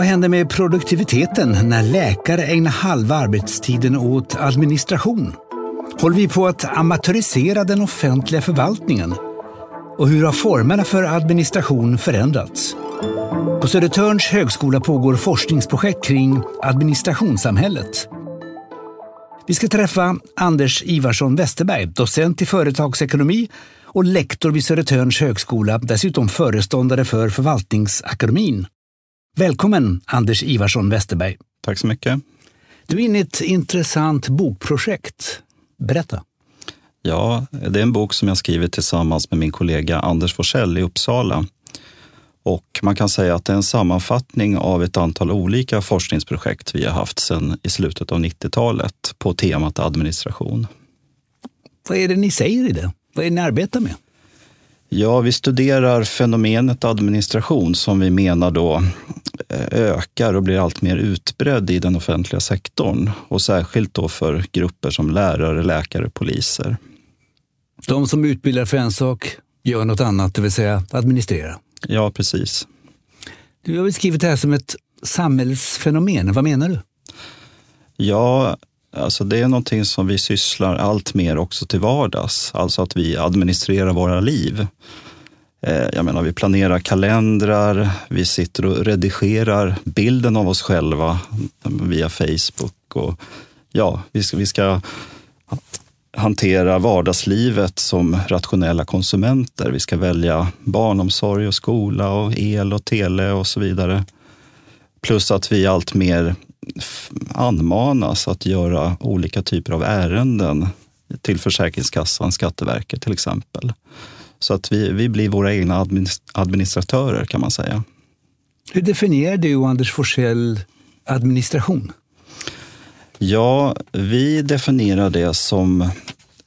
Vad händer med produktiviteten när läkare ägnar halva arbetstiden åt administration? Håller vi på att amatörisera den offentliga förvaltningen? Och hur har formerna för administration förändrats? På Södertörns högskola pågår forskningsprojekt kring administrationssamhället. Vi ska träffa Anders Ivarsson Westerberg, docent i företagsekonomi och lektor vid Södertörns högskola, dessutom föreståndare för Förvaltningsakademin. Välkommen Anders Ivarsson Westerberg. Tack så mycket. Du är inne i ett intressant bokprojekt. Berätta. Ja, det är en bok som jag skrivit tillsammans med min kollega Anders Forsell i Uppsala. Och man kan säga att det är en sammanfattning av ett antal olika forskningsprojekt vi har haft sedan i slutet av 90-talet på temat administration. Vad är det ni säger i det? Vad är det ni arbetar med? Ja, vi studerar fenomenet administration som vi menar då eh, ökar och blir allt mer utbredd i den offentliga sektorn och särskilt då för grupper som lärare, läkare, poliser. De som utbildar för en sak gör något annat, det vill säga administrera. Ja, precis. Du har beskrivit det här som ett samhällsfenomen. Vad menar du? Ja, alltså det är någonting som vi sysslar allt mer också till vardags. Alltså att vi administrerar våra liv. Eh, jag menar, vi planerar kalendrar, vi sitter och redigerar bilden av oss själva via Facebook. Och ja, vi ska, vi ska hantera vardagslivet som rationella konsumenter. Vi ska välja barnomsorg och skola och el och tele och så vidare. Plus att vi allt mer anmanas att göra olika typer av ärenden till Försäkringskassan, Skatteverket till exempel. Så att vi, vi blir våra egna administratörer kan man säga. Hur definierar du och Anders Forsell administration? Ja, vi definierar det som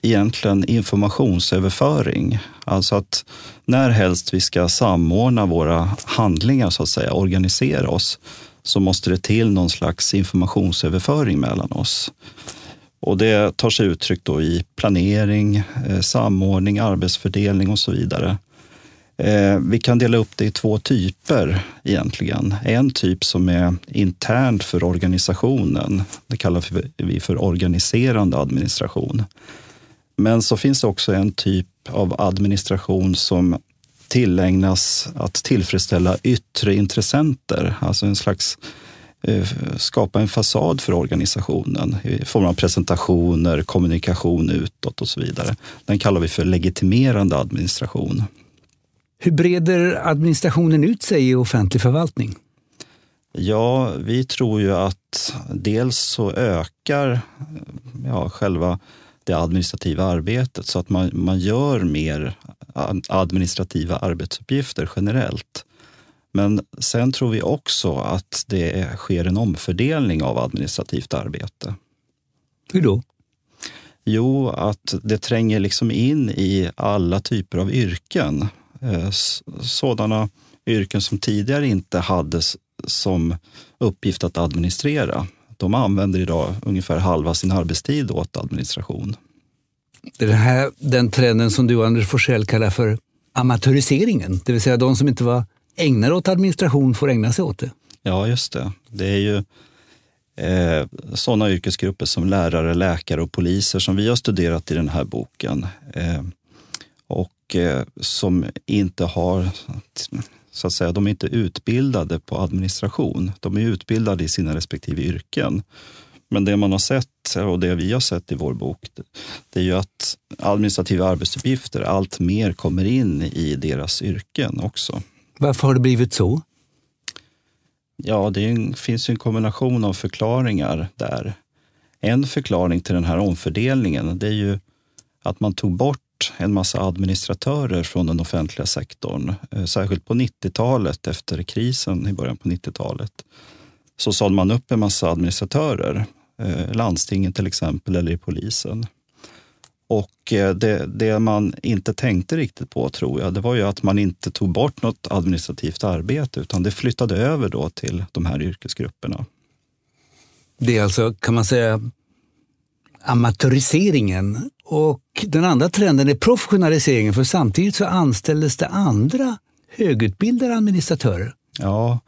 egentligen informationsöverföring. Alltså att när helst vi ska samordna våra handlingar, så att säga, organisera oss, så måste det till någon slags informationsöverföring mellan oss. Och det tar sig uttryck då i planering, eh, samordning, arbetsfördelning och så vidare. Eh, vi kan dela upp det i två typer egentligen. En typ som är internt för organisationen. Det kallar vi för organiserande administration. Men så finns det också en typ av administration som tillägnas att tillfredsställa yttre intressenter, alltså en slags eh, skapa en fasad för organisationen i form av presentationer, kommunikation utåt och så vidare. Den kallar vi för legitimerande administration. Hur breder administrationen ut sig i offentlig förvaltning? Ja, vi tror ju att dels så ökar ja, själva det administrativa arbetet så att man, man gör mer administrativa arbetsuppgifter generellt. Men sen tror vi också att det sker en omfördelning av administrativt arbete. Hur då? Jo, att det tränger liksom in i alla typer av yrken. Eh, sådana yrken som tidigare inte hade som uppgift att administrera. De använder idag ungefär halva sin arbetstid åt administration. Det är den, här, den trenden som du Anders Forsell kallar för amatöriseringen, det vill säga de som inte var ägnade åt administration får ägna sig åt det. Ja, just det. Det är ju eh, sådana yrkesgrupper som lärare, läkare och poliser som vi har studerat i den här boken. Eh, och eh, som inte har, så att säga, de är inte utbildade på administration. De är utbildade i sina respektive yrken. Men det man har sett och det vi har sett i vår bok, det är ju att administrativa arbetsuppgifter allt mer kommer in i deras yrken också. Varför har det blivit så? Ja, det finns en kombination av förklaringar där. En förklaring till den här omfördelningen, det är ju att man tog bort en massa administratörer från den offentliga sektorn. Eh, särskilt på 90-talet, efter krisen i början på 90-talet, så sålde man upp en massa administratörer eh, landstingen till exempel eller i polisen. Och eh, det, det, man inte tänkte riktigt på tror jag, det var ju att man inte tog bort något administrativt arbete utan det flyttade över då till de här yrkesgrupperna. Det är alltså, kan man säga, amatöriseringen. Och den andra trenden är professionaliseringen för samtidigt så anställdes det andra högutbildade administratörer. Ja,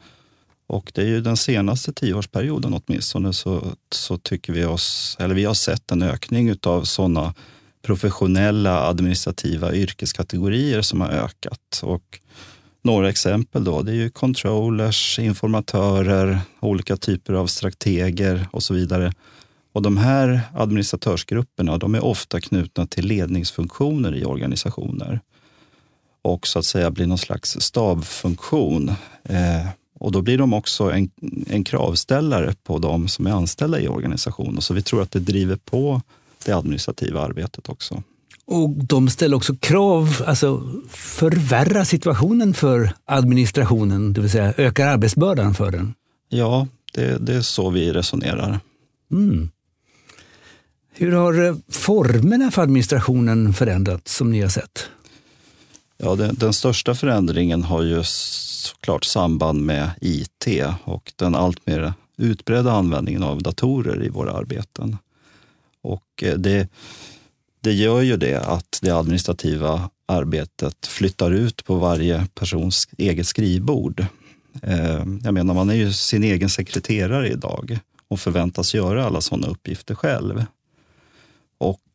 Och det är ju den senaste tioårsperioden åtminstone så, så tycker vi oss, eller vi har sett en ökning av sådana professionella administrativa yrkeskategorier som har ökat. Och några exempel då, det är ju controllers, informatörer, olika typer av strateger och så vidare. Och de här administratörsgrupperna de är ofta knutna till ledningsfunktioner i organisationer och så att säga blir någon slags stabfunktion. Eh, och då blir de också en, en kravställare på de som är anställda i organisationen. Så vi tror att det driver på det administrativa arbetet också. Och de ställer också krav, alltså förvärrar situationen för administrationen, det vill säga ökar arbetsbördan för den? Ja, det, det är så vi resonerar. Mm. Hur har eh, formerna för administrationen förändrats som ni har sett? Ja, den, den, största förändringen har ju såklart samband med IT och den alltmer utbredda användningen av datorer i våra arbeten. Och eh, det, det gör ju det att det administrativa arbetet flyttar ut på varje persons eget skrivbord. Eh, jag menar, man är ju sin egen sekreterare idag och förväntas göra alla sådana uppgifter själv.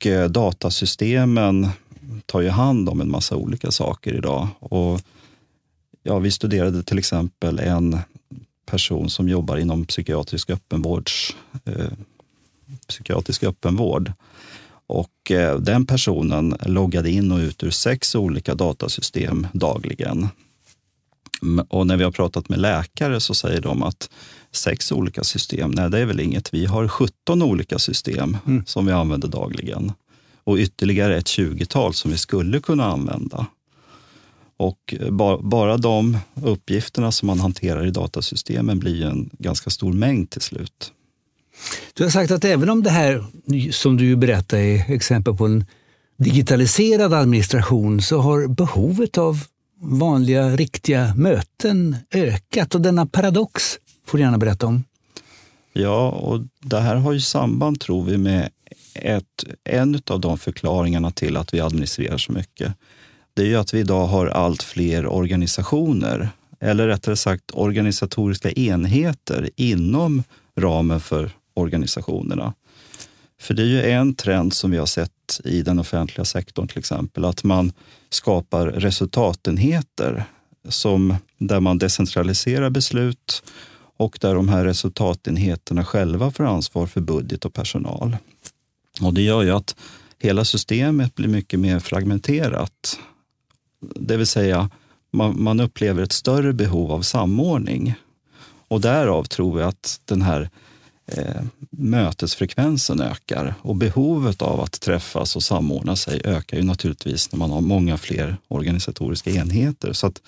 Och eh, datasystemen tar ju hand om en massa olika saker idag. Och ja, vi studerade till exempel en person som jobbar inom psykiatrisk öppenvårds, eh, psykiatrisk öppenvård. Och eh, den personen loggade in och ut ur sex olika datasystem dagligen. Och när vi har pratat med läkare så säger de att sex olika system, nej det är väl inget. Vi har 17 olika system mm. som vi använder dagligen och ytterligare ett 20-tal som vi skulle kunna använda. Och bara de uppgifterna som man hanterar i datasystemen blir en ganska stor mängd till slut. Du har sagt att även om det här, som du berättar, är exempel på en digitaliserad administration så har behovet av vanliga, riktiga möten ökat. Och denna paradox får du gärna berätta om. Ja, och det här har ju samband, tror vi, med ett, en av de förklaringarna till att vi administrerar så mycket. Det är ju att vi idag har allt fler organisationer, eller rättare sagt organisatoriska enheter inom ramen för organisationerna. För det är ju en trend som vi har sett i den offentliga sektorn till exempel, att man skapar resultatenheter som, där man decentraliserar beslut och där de här resultatenheterna själva får ansvar för budget och personal. Och det gör ju att hela systemet blir mycket mer fragmenterat. Det vill säga, man, man upplever ett större behov av samordning. Och därav tror vi att den här eh, mötesfrekvensen ökar och behovet av att träffas och samordna sig ökar ju naturligtvis när man har många fler organisatoriska enheter. Så att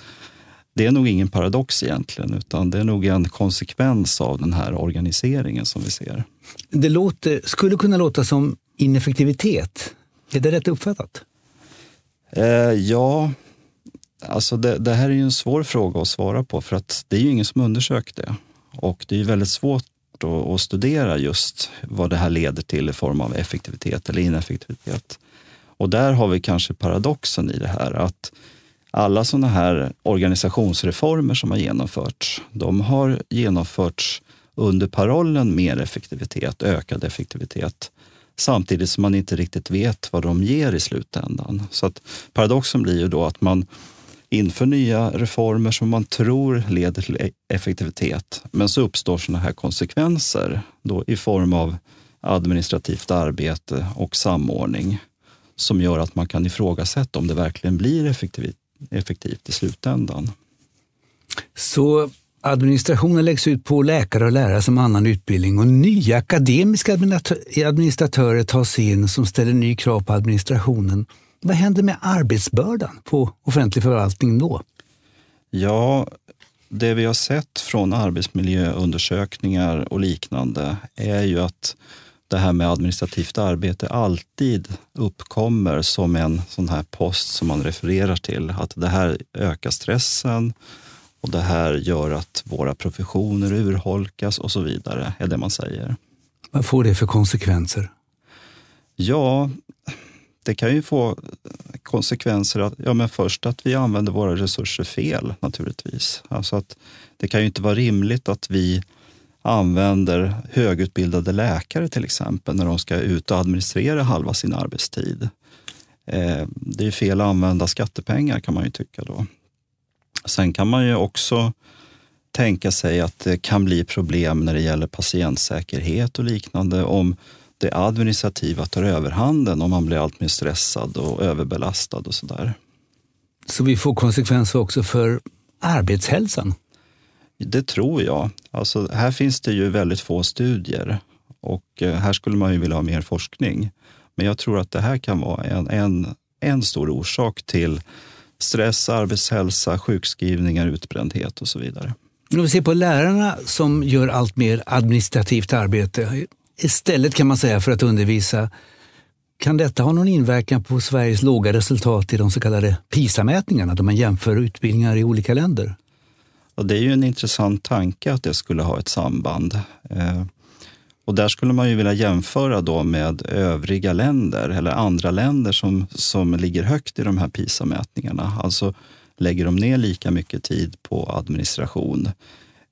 det är nog ingen paradox egentligen, utan det är nog en konsekvens av den här organiseringen som vi ser. Det låter, skulle kunna låta som ineffektivitet. Är det rätt uppfattat? Eh, ja, alltså det, det, här är ju en svår fråga att svara på för att det är ju ingen som undersökt det. Och det är väldigt svårt att, att studera just vad det här leder till i form av effektivitet eller ineffektivitet. Och där har vi kanske paradoxen i det här att alla sådana här organisationsreformer som har genomförts, de har genomförts under parollen mer effektivitet, ökad effektivitet, samtidigt som man inte riktigt vet vad de ger i slutändan. Så att paradoxen blir ju då att man inför nya reformer som man tror leder till e- effektivitet, men så uppstår sådana här konsekvenser då i form av administrativt arbete och samordning som gör att man kan ifrågasätta om det verkligen blir effektivt effektivt i slutändan. Så administrationen läggs ut på läkare och lärare som annan utbildning och nya akademiska administratörer tas in som ställer ny krav på administrationen. Vad händer med arbetsbördan på offentlig förvaltning då? Ja, det vi har sett från arbetsmiljöundersökningar och liknande är ju att det här med administrativt arbete alltid uppkommer som en sån här post som man refererar till. Att det här ökar stressen och det här gör att våra professioner urholkas och så vidare, är det man säger. Vad får det för konsekvenser? Ja, det kan ju få konsekvenser. Att, ja, men först att vi använder våra resurser fel naturligtvis. Alltså att det kan ju inte vara rimligt att vi använder högutbildade läkare till exempel när de ska ut och administrera halva sin arbetstid. Eh, det är fel att använda skattepengar kan man ju tycka då. Sen kan man ju också tänka sig att det kan bli problem när det gäller patientsäkerhet och liknande om det administrativa tar överhanden om man blir allt mer stressad och överbelastad och sådär. Så vi får konsekvenser också för arbetshälsan? Det tror jag. Alltså, här finns det ju väldigt få studier och eh, här skulle man ju vilja ha mer forskning. Men jag tror att det här kan vara en, en, en stor orsak till stress, arbetshälsa, sjukskrivningar, utbrändhet och så vidare. Om vi ser på lärarna som gör allt mer administrativt arbete istället kan man säga för att undervisa. Kan detta ha någon inverkan på Sveriges låga resultat i de så kallade PISA-mätningarna där man jämför utbildningar i olika länder? Och det är ju en intressant tanke att det skulle ha ett samband. Eh, och där skulle man ju vilja jämföra då med övriga länder eller andra länder som, som ligger högt i de här PISA-mätningarna. Alltså lägger de ner lika mycket tid på administration?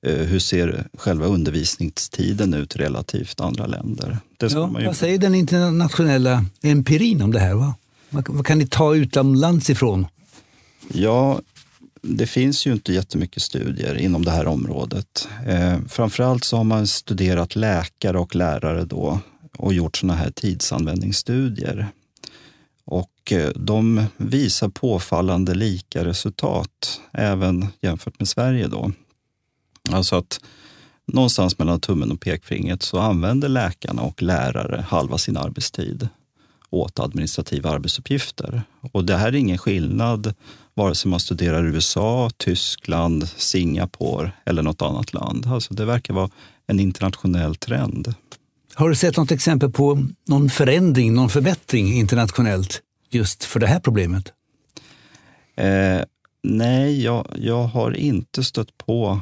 Eh, hur ser själva undervisningstiden ut relativt andra länder? Ja, ju... Vad säger den internationella empirin om det här? Va? Vad kan ni ta utomlands ifrån? Ja, det finns ju inte jättemycket studier inom det här området. Eh, framförallt så har man studerat läkare och lärare då och gjort sådana här tidsanvändningsstudier. Och eh, de visar påfallande lika resultat, även jämfört med Sverige. Då. Alltså att någonstans mellan tummen och pekfingret så använder läkarna och lärare halva sin arbetstid åt administrativa arbetsuppgifter. Och det här är ingen skillnad vare sig man studerar USA, Tyskland, Singapore eller något annat land. Alltså det verkar vara en internationell trend. Har du sett något exempel på någon förändring, någon förbättring internationellt just för det här problemet? Eh, nej, jag, jag har inte stött på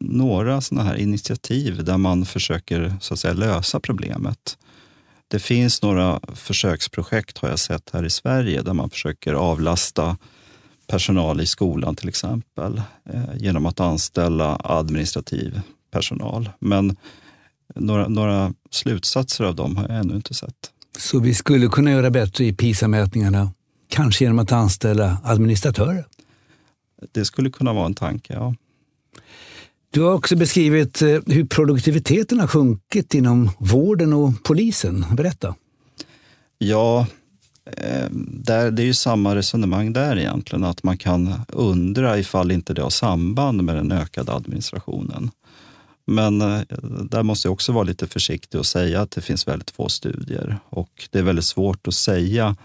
några sådana här initiativ där man försöker så att säga, lösa problemet. Det finns några försöksprojekt har jag sett här i Sverige där man försöker avlasta personal i skolan till exempel eh, genom att anställa administrativ personal. Men några, några slutsatser av dem har jag ännu inte sett. Så vi skulle kunna göra bättre i PISA-mätningarna, kanske genom att anställa administratörer? Det skulle kunna vara en tanke, ja. Du har också beskrivit eh, hur produktiviteten har sjunkit inom vården och polisen. Berätta. Ja, Eh, där, det är ju samma resonemang där egentligen, att man kan undra ifall inte det har samband med den ökade administrationen. Men eh, där måste jag också vara lite försiktig och säga att det finns väldigt få studier och det är väldigt svårt att säga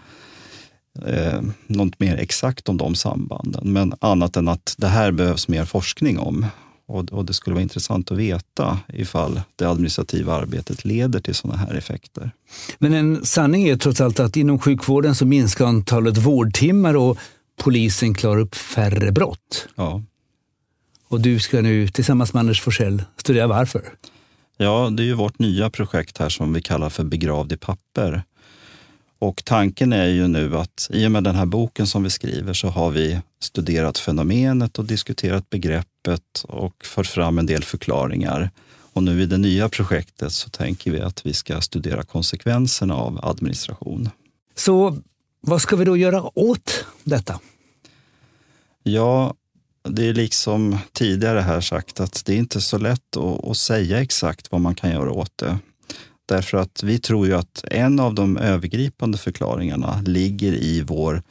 eh, något mer exakt om de sambanden. Men annat än att det här behövs mer forskning om och, och det skulle vara intressant att veta ifall det administrativa arbetet leder till sådana här effekter. Men en sanning är trots allt att inom sjukvården så minskar antalet vårdtimmar och polisen klarar upp färre brott. Ja. Och du ska nu tillsammans med Anders Forsell studera varför. Ja, det är ju vårt nya projekt här som vi kallar för Begravd i papper. Och tanken är ju nu att i och med den här boken som vi skriver så har vi studerat fenomenet och diskuterat begreppet och fört fram en del förklaringar. Och nu i det nya projektet så tänker vi att vi ska studera konsekvenserna av administration. Så vad ska vi då göra åt detta? Ja, det är liksom tidigare här sagt att det är inte så lätt att, att säga exakt vad man kan göra åt det. Därför att vi tror ju att en av de övergripande förklaringarna ligger i vår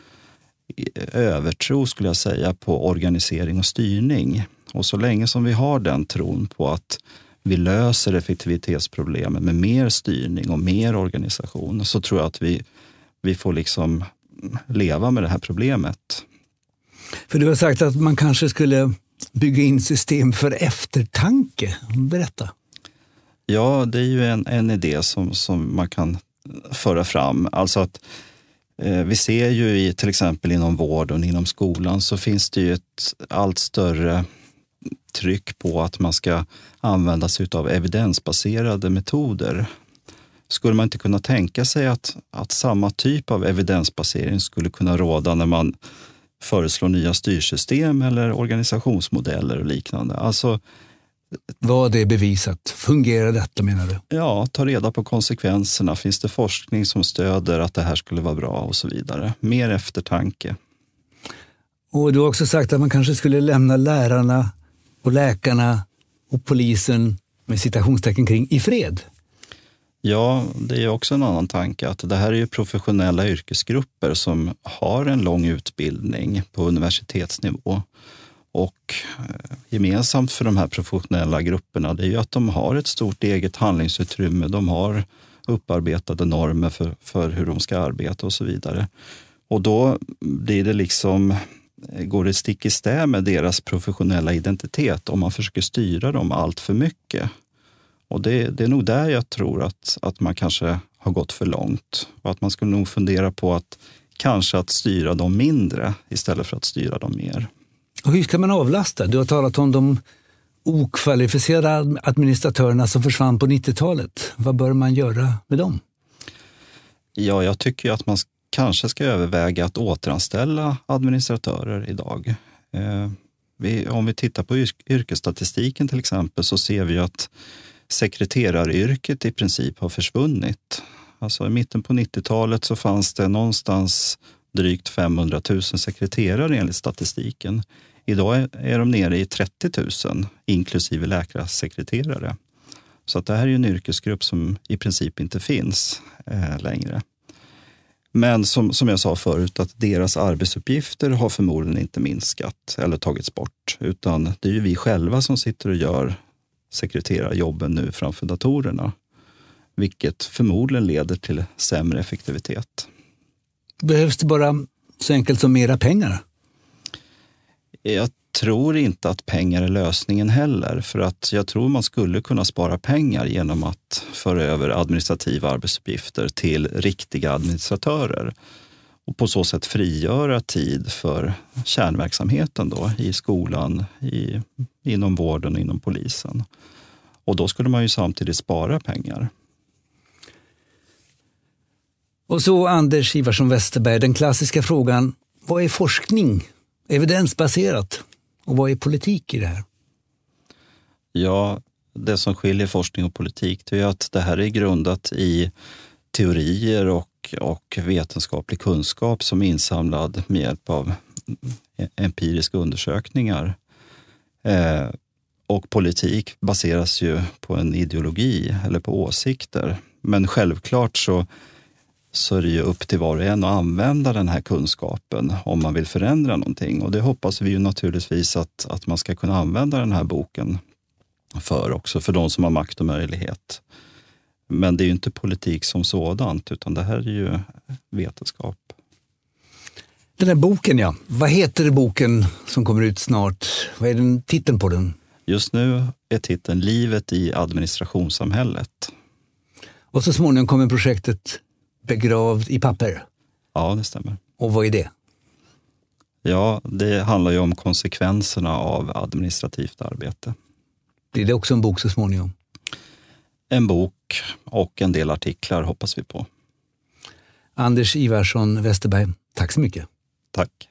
övertro, skulle jag säga, på organisering och styrning. Och så länge som vi har den tron på att vi löser effektivitetsproblemen med mer styrning och mer organisation, så tror jag att vi, vi får liksom leva med det här problemet. För du har sagt att man kanske skulle bygga in system för eftertanke. Berätta. Ja, det är ju en, en idé som, som man kan föra fram. Alltså att eh, vi ser ju i, till exempel inom vården, inom skolan, så finns det ju ett allt större tryck på att man ska använda sig av evidensbaserade metoder. Skulle man inte kunna tänka sig att, att samma typ av evidensbasering skulle kunna råda när man föreslår nya styrsystem eller organisationsmodeller och liknande? Alltså, Vad är bevisat? Fungerar detta menar du? Ja, ta reda på konsekvenserna. Finns det forskning som stöder att det här skulle vara bra och så vidare? Mer eftertanke. Och du har också sagt att man kanske skulle lämna lärarna och läkarna och polisen med citationstecken kring i fred. Ja, det är också en annan tanke att det här är ju professionella yrkesgrupper som har en lång utbildning på universitetsnivå. Och eh, gemensamt för de här professionella grupperna det är ju att de har ett stort eget handlingsutrymme. De har upparbetade normer för, för hur de ska arbeta och så vidare. Och då blir det liksom, går det stick i stäv med deras professionella identitet om man försöker styra dem allt för mycket. Och det, det är nog där jag tror att, att man kanske har gått för långt. Och att man skulle nog fundera på att kanske att styra dem mindre istället för att styra dem mer. Och hur ska man avlasta? Du har talat om de okvalificerade administratörerna som försvann på 90-talet. Vad bör man göra med dem? Ja, jag tycker att man kanske ska överväga att återanställa administratörer idag. Eh, vi, om vi tittar på yrkesstatistiken till exempel så ser vi att sekreteraryrket i princip har försvunnit. Alltså i mitten på 90-talet så fanns det någonstans drygt 500 000 sekreterare enligt statistiken. Idag är de nere i 30 000 inklusive läkarsekreterare. Så att det här är en yrkesgrupp som i princip inte finns eh, längre. Men som, som jag sa förut, att deras arbetsuppgifter har förmodligen inte minskat eller tagits bort, utan det är ju vi själva som sitter och gör sekreterarjobben nu framför datorerna, vilket förmodligen leder till sämre effektivitet. Behövs det bara så enkelt som mera pengar? Jag tror inte att pengar är lösningen heller, för att jag tror man skulle kunna spara pengar genom att föra över administrativa arbetsuppgifter till riktiga administratörer och på så sätt frigöra tid för kärnverksamheten då, i skolan, i, inom vården och inom polisen. Och då skulle man ju samtidigt spara pengar. Och så Anders Ivarsson Westerberg, den klassiska frågan, vad är forskning? Evidensbaserat? Och vad är politik i det här? Ja, det som skiljer forskning och politik är att det här är grundat i teorier och, och vetenskaplig kunskap som är insamlad med hjälp av empiriska undersökningar. Eh, och politik baseras ju på en ideologi eller på åsikter. Men självklart så, så är det ju upp till var och en att använda den här kunskapen om man vill förändra någonting. Och det hoppas vi ju naturligtvis att, att man ska kunna använda den här boken för också, för de som har makt och möjlighet. Men det är ju inte politik som sådant, utan det här är ju vetenskap. Den här boken, ja. Vad heter boken som kommer ut snart? Vad är den, titeln på den? Just nu är titeln Livet i administrationssamhället. Och så småningom kommer projektet Begravd i papper? Ja, det stämmer. Och vad är det? Ja, det handlar ju om konsekvenserna av administrativt arbete. Blir det också en bok så småningom? En bok och en del artiklar hoppas vi på. Anders Ivarsson Westerberg, tack så mycket. Tack.